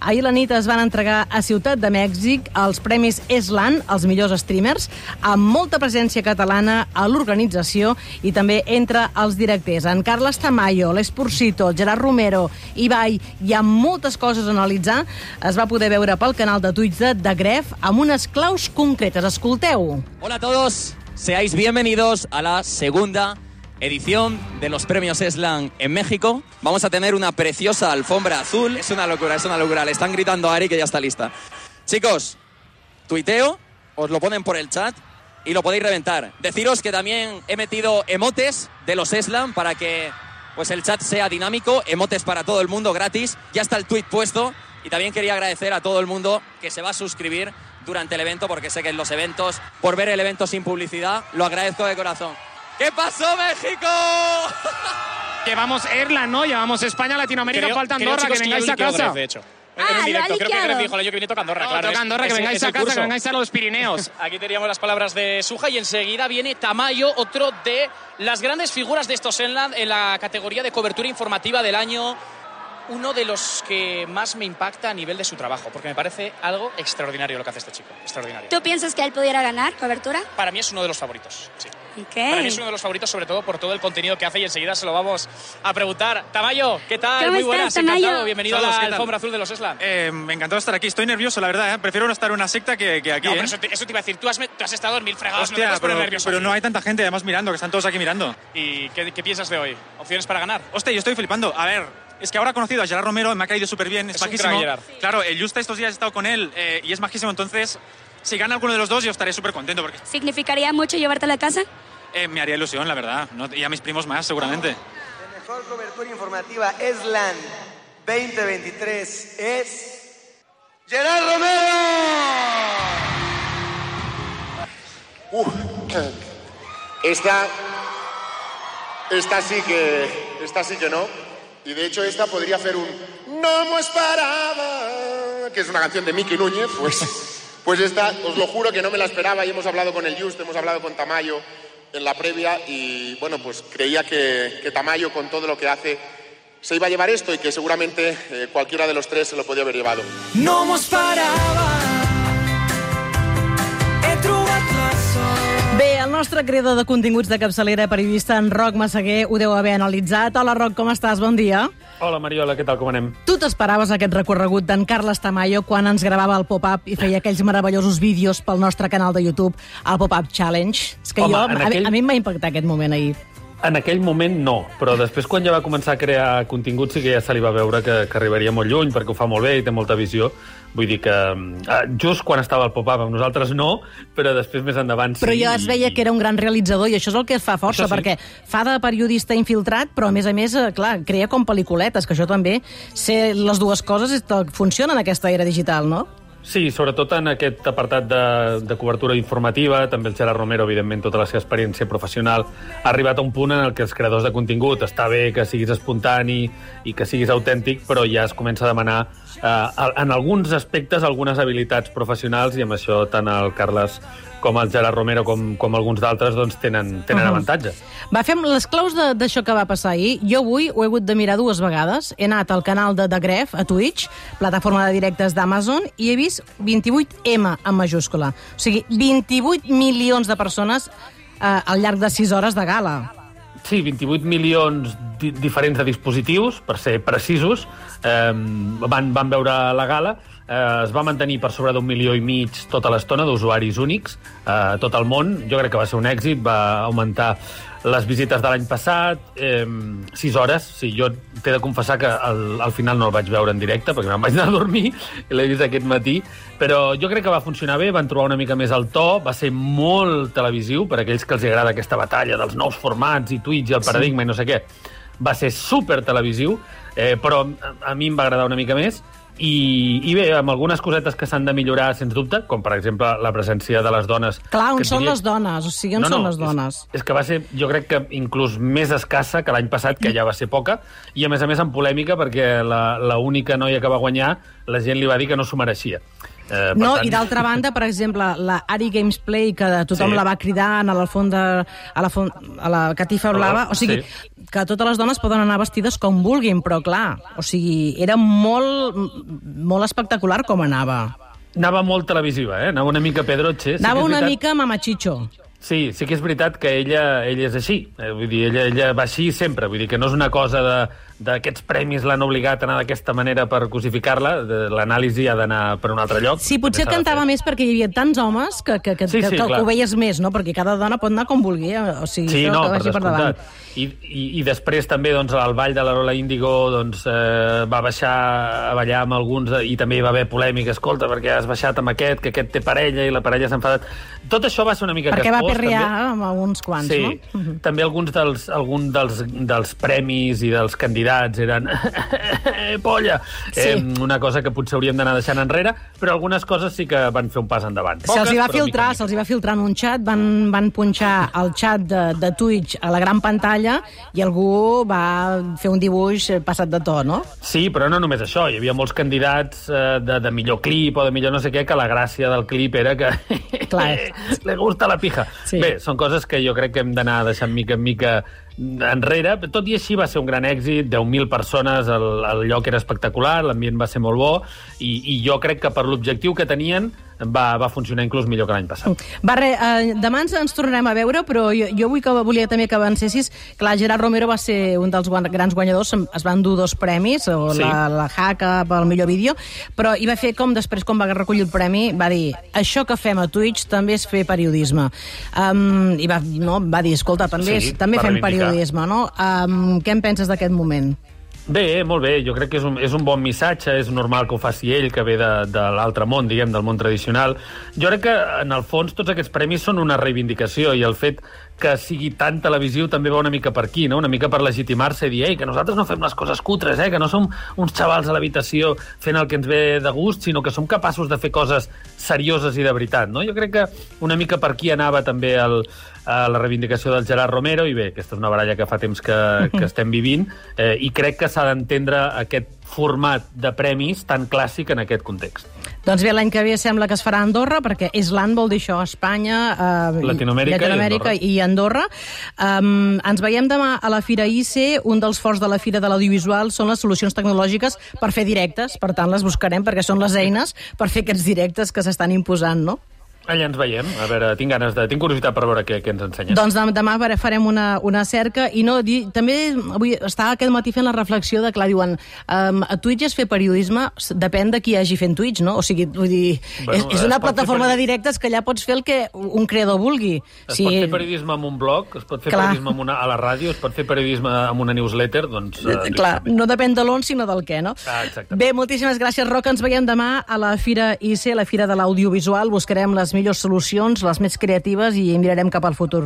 Ahir la nit es van entregar a Ciutat de Mèxic els Premis Eslan, els millors streamers, amb molta presència catalana a l'organització i també entre els directors. En Carles Tamayo, l'Esporcito, Gerard Romero, Ibai i amb moltes coses a analitzar, es va poder veure pel canal de Twitch de The Gref amb unes claus concretes. Escolteu. Hola a todos, seáis bienvenidos a la segunda edición de los premios Eslan en México. Vamos a tener una preciosa alfombra azul. Es una locura, es una locura. Le están gritando a Ari que ya está lista. Chicos, tuiteo, os lo ponen por el chat y lo podéis reventar. Deciros que también he metido emotes de los Eslan para que pues el chat sea dinámico, emotes para todo el mundo gratis. Ya está el tweet puesto y también quería agradecer a todo el mundo que se va a suscribir durante el evento porque sé que en los eventos, por ver el evento sin publicidad, lo agradezco de corazón. ¿Qué pasó, México? Llevamos Erla, ¿no? Llevamos España, Latinoamérica, Creo- falta creo, Andorra, chicos, que yo vengáis a casa. De hecho. Ah, en directo, creo que dijo el año que viene toca Andorra, No, claro. toca es- que es- vengáis es a casa, que vengáis a los Pirineos. Aquí teníamos las palabras de Suja y enseguida viene Tamayo, otro de las grandes figuras de estos Enland en la categoría de cobertura informativa del año. Uno de los que más me impacta a nivel de su trabajo, porque me parece algo extraordinario lo que hace este chico. Extraordinario. ¿Tú piensas que él pudiera ganar cobertura? Para mí es uno de los favoritos. Sí. Ok. Para mí es uno de los favoritos, sobre todo por todo el contenido que hace y enseguida se lo vamos a preguntar. Tamayo, ¿qué tal? ¿Cómo Muy estás, buenas, Tamayo? encantado. Bienvenido Saludos, a ¿qué la alfombra azul de los Eslan. Eh, me encantó estar aquí. Estoy nervioso, la verdad. ¿eh? Prefiero no estar en una secta que, que aquí. No, ¿eh? pero eso te, eso te iba a decir. Tú has, tú has estado en mil fregados, no te Hostia, puedes poner pero, nervioso. pero no hay tanta gente además mirando, que están todos aquí mirando. ¿Y qué, qué piensas de hoy? ¿Opciones para ganar? Hostia, yo estoy flipando. A ver, es que ahora he conocido a Gerard Romero, me ha caído súper bien, es, Es un majísimo. crack, Gerard. Claro, el Justa estos días he estado con él eh, y es majísimo, entonces si gana alguno de los dos yo estaré súper contento porque ¿Significaría mucho llevártela a casa? eh, me haría ilusión, la verdad. ¿no? Y a mis primos más, seguramente. La mejor cobertura informativa ESLAN 2023 es Gerard Romero. Uf, esta, esta sí que, esta sí que no. Y de hecho esta podría hacer un No me esperaba, que es una canción de Miki Núñez. Pues, pues esta, os lo juro que no me la esperaba y hemos hablado con el Just, hemos hablado con Tamayo en la previa y bueno, pues creía que, Tamayo con todo lo que hace se iba a llevar esto y que seguramente eh, cualquiera de los tres se lo podía haber llevado. No mos parava Nostre creador de continguts de capçalera periodista, en Roc Massaguer, ho deu haver analitzat. Hola, Roc, com estàs? Bon dia. Hola, Mariola, què tal, com anem? Tu t'esperaves aquest recorregut d'en Carles Tamayo quan ens gravava el pop-up i feia aquells meravellosos vídeos pel nostre canal de YouTube, el Pop-Up Challenge? És que Home, jo, a, aquell- a mi em va impactar aquest moment ahir. En aquell moment no, però després quan ja va començar a crear contingut sí que ja se li va veure que, que arribaria molt lluny perquè ho fa molt bé i té molta visió. Vull dir que eh, just quan estava el pop-up amb nosaltres no, però després més endavant sí. Però ja es veia que era un gran realitzador i això és el que fa força, Això sí. perquè fa de periodista infiltrat, però a més a més, eh, clar, crea com pel·lículetes, que això també, ser les dues coses funciona en aquesta era digital, no? Sí, sobretot en aquest apartat de, de cobertura informativa, també el Gerard Romero, evidentment, tota la seva experiència professional, ha arribat a un punt en el que els creadors de contingut està bé que siguis espontani i que siguis autèntic, però ja es comença a demanar eh, en alguns aspectes algunes habilitats professionals i amb això tant el Carles com el Gerard Romero com, com alguns d'altres doncs tenen, tenen Uhum. avantatge. Va, fem les claus de- d'això que va passar ahir. Jo avui ho he hagut de mirar dues vegades. He anat al canal de The Gref, a Twitch, plataforma de directes d'Amazon, i he vist 28M en majúscula. O sigui, 28 milions de persones eh, al llarg de 6 hores de gala. Sí, 28 milions di diferents de dispositius, per ser precisos, eh, van, van veure la gala. Eh, es va mantenir per sobre d'un milió i mig tota l'estona d'usuaris únics eh, tot el món. Jo crec que va ser un èxit, va augmentar les visites de l'any passat, eh, 6 hores. Sí, jo t'he de confessar que al, al final no el vaig veure en directe perquè me'n vaig anar a dormir i l'he vist aquest matí, però jo crec que va funcionar bé, van trobar una mica més el to, va ser molt televisiu per aquells que els agrada aquesta batalla dels nous formats i Twitch i el paradigma i no sé què. Va ser super televisiu, eh, però a, a mi em va agradar una mica més i, i bé, amb algunes cosetes que s'han de millorar, sens dubte, com per exemple la presència de les dones. Clar, on són diria- les dones? O sigui, on són les dones? És, és que va ser, jo crec que inclús més escassa que l'any passat, que ja va ser poca, i a més a més amb polèmica perquè la, la única noia que va guanyar, la gent li va dir que no s'ho mereixia. Eh, No, tant- i d'altra banda, per exemple, la Ari Games Play, que tothom Sí. la va cridar a la de, a la, font, a la catifa blava, o sigui, Sí. que totes les dones poden anar vestides com vulguin, però clar, o sigui, era molt, molt espectacular com anava. Anava molt televisiva, eh? Anava una mica pedrotxe. Sí Anava una mica mamachicho. Sí, sí que és veritat que ella, ella és així. Eh, vull dir, ella, ella va així sempre. Vull dir que no és una cosa de d'aquests premis l'han obligat a anar d'aquesta manera per cosificar-la. L'anàlisi ha d'anar per un altre lloc. Sí, potser de cantava més perquè hi havia tants homes que, que, que, Sí, sí, que, que ho veies més, no? Perquè cada dona pot anar com vulgui, eh? o sigui, Sí, no, que per vagi per davant. descomptat. I, i, I després també doncs, el ball de la Lola Índigo doncs, eh, va baixar a ballar amb alguns i també hi va haver polèmica, escolta, perquè has baixat amb aquest, que aquest té parella i la parella s'ha enfadat. Tot això va ser una mica Perquè va perrear també. amb alguns quants, Sí, no? Mhm. també alguns dels, algun dels, dels premis i dels candidats eren polla, Sí. eh, una cosa que potser hauríem d'anar deixant enrere, però algunes coses sí que van fer un pas endavant. Se'ls va filtrar, se'ls va filtrar en un xat, van, van punxar el xat de, de Twitch a la gran pantalla i algú va fer un dibuix passat de to, no? Sí, però no només això. Hi havia molts candidats eh, de, de millor clip o de millor no sé què, que la gràcia del clip era que Clar. le gusta la pija. Sí. Bé, són coses que jo crec que hem d'anar deixant mica en mica enrere. Tot i així va ser un gran èxit, 10.000 persones, el, el lloc era espectacular, l'ambient va ser molt bo, i, i jo crec que per l'objectiu que tenien va, va funcionar inclús millor que l'any passat. Va, re, eh, demà ens, ens tornarem a veure, però jo, jo vull que, volia també que avancessis. Clar, Gerard Romero va ser un dels grans guanyadors, es van dur dos premis, o Sí. la, la Haka pel millor vídeo, però hi va fer com després, quan va recollir el premi, va dir, això que fem a Twitch també és fer periodisme. Um, I va, no, va dir, escolta, també, Sí, també fem reivindicar. periodisme, no? Um, què en penses d'aquest moment? Bé, molt bé, jo crec que és un, és un bon missatge, és normal que ho faci ell, que ve de, de l'altre món, diguem, del món tradicional. Jo crec que, en el fons, tots aquests premis són una reivindicació i el fet que sigui tan televisiu també va una mica per aquí, no? una mica per legitimar-se i dir Ei, que nosaltres no fem les coses cutres, eh? que no som uns xavals a l'habitació fent el que ens ve de gust, sinó que som capaços de fer coses serioses i de veritat. No? Jo crec que una mica per aquí anava també el, a la reivindicació del Gerard Romero i bé, aquesta és una baralla que fa temps que, que estem vivint eh, i crec que s'ha d'entendre aquest format de premis tan clàssic en aquest context. Doncs bé, l'any que ve sembla que es farà a Andorra, perquè Island vol dir això, Espanya, eh, Latinoamèrica i Llatinoamèrica Andorra. i Andorra. Um, ens veiem demà a la Fira IC. Un dels forts de la Fira de l'Audiovisual són les solucions tecnològiques per fer directes. Per tant, les buscarem perquè són les eines per fer aquests directes que s'estan imposant, no? Allà ens veiem. A veure, tinc ganes de... Tinc curiositat per veure què, què ens ensenyes. Doncs dem- demà fare- farem una, una cerca i no, di, també avui estava aquest matí fent la reflexió de, clar, diuen um, a Twitch es fer periodisme depèn de qui hagi fent Twitch, no? O sigui, vull dir, Bueno, és, és una pot fer plataforma de directes que allà pots fer el que un creador vulgui. Es pot fer periodisme amb un blog, es pot fer Clar. periodisme amb una, a la ràdio, es pot fer periodisme amb una newsletter, doncs... Eh, Eh, Clar, no depèn de l'on, sinó del què, no? Ah, exactament. Bé, moltíssimes gràcies, Roca. Ens veiem demà a la Fira IC, la Fira de l'Audiovisual. Buscarem les millors solucions, les més creatives i mirarem cap al futur.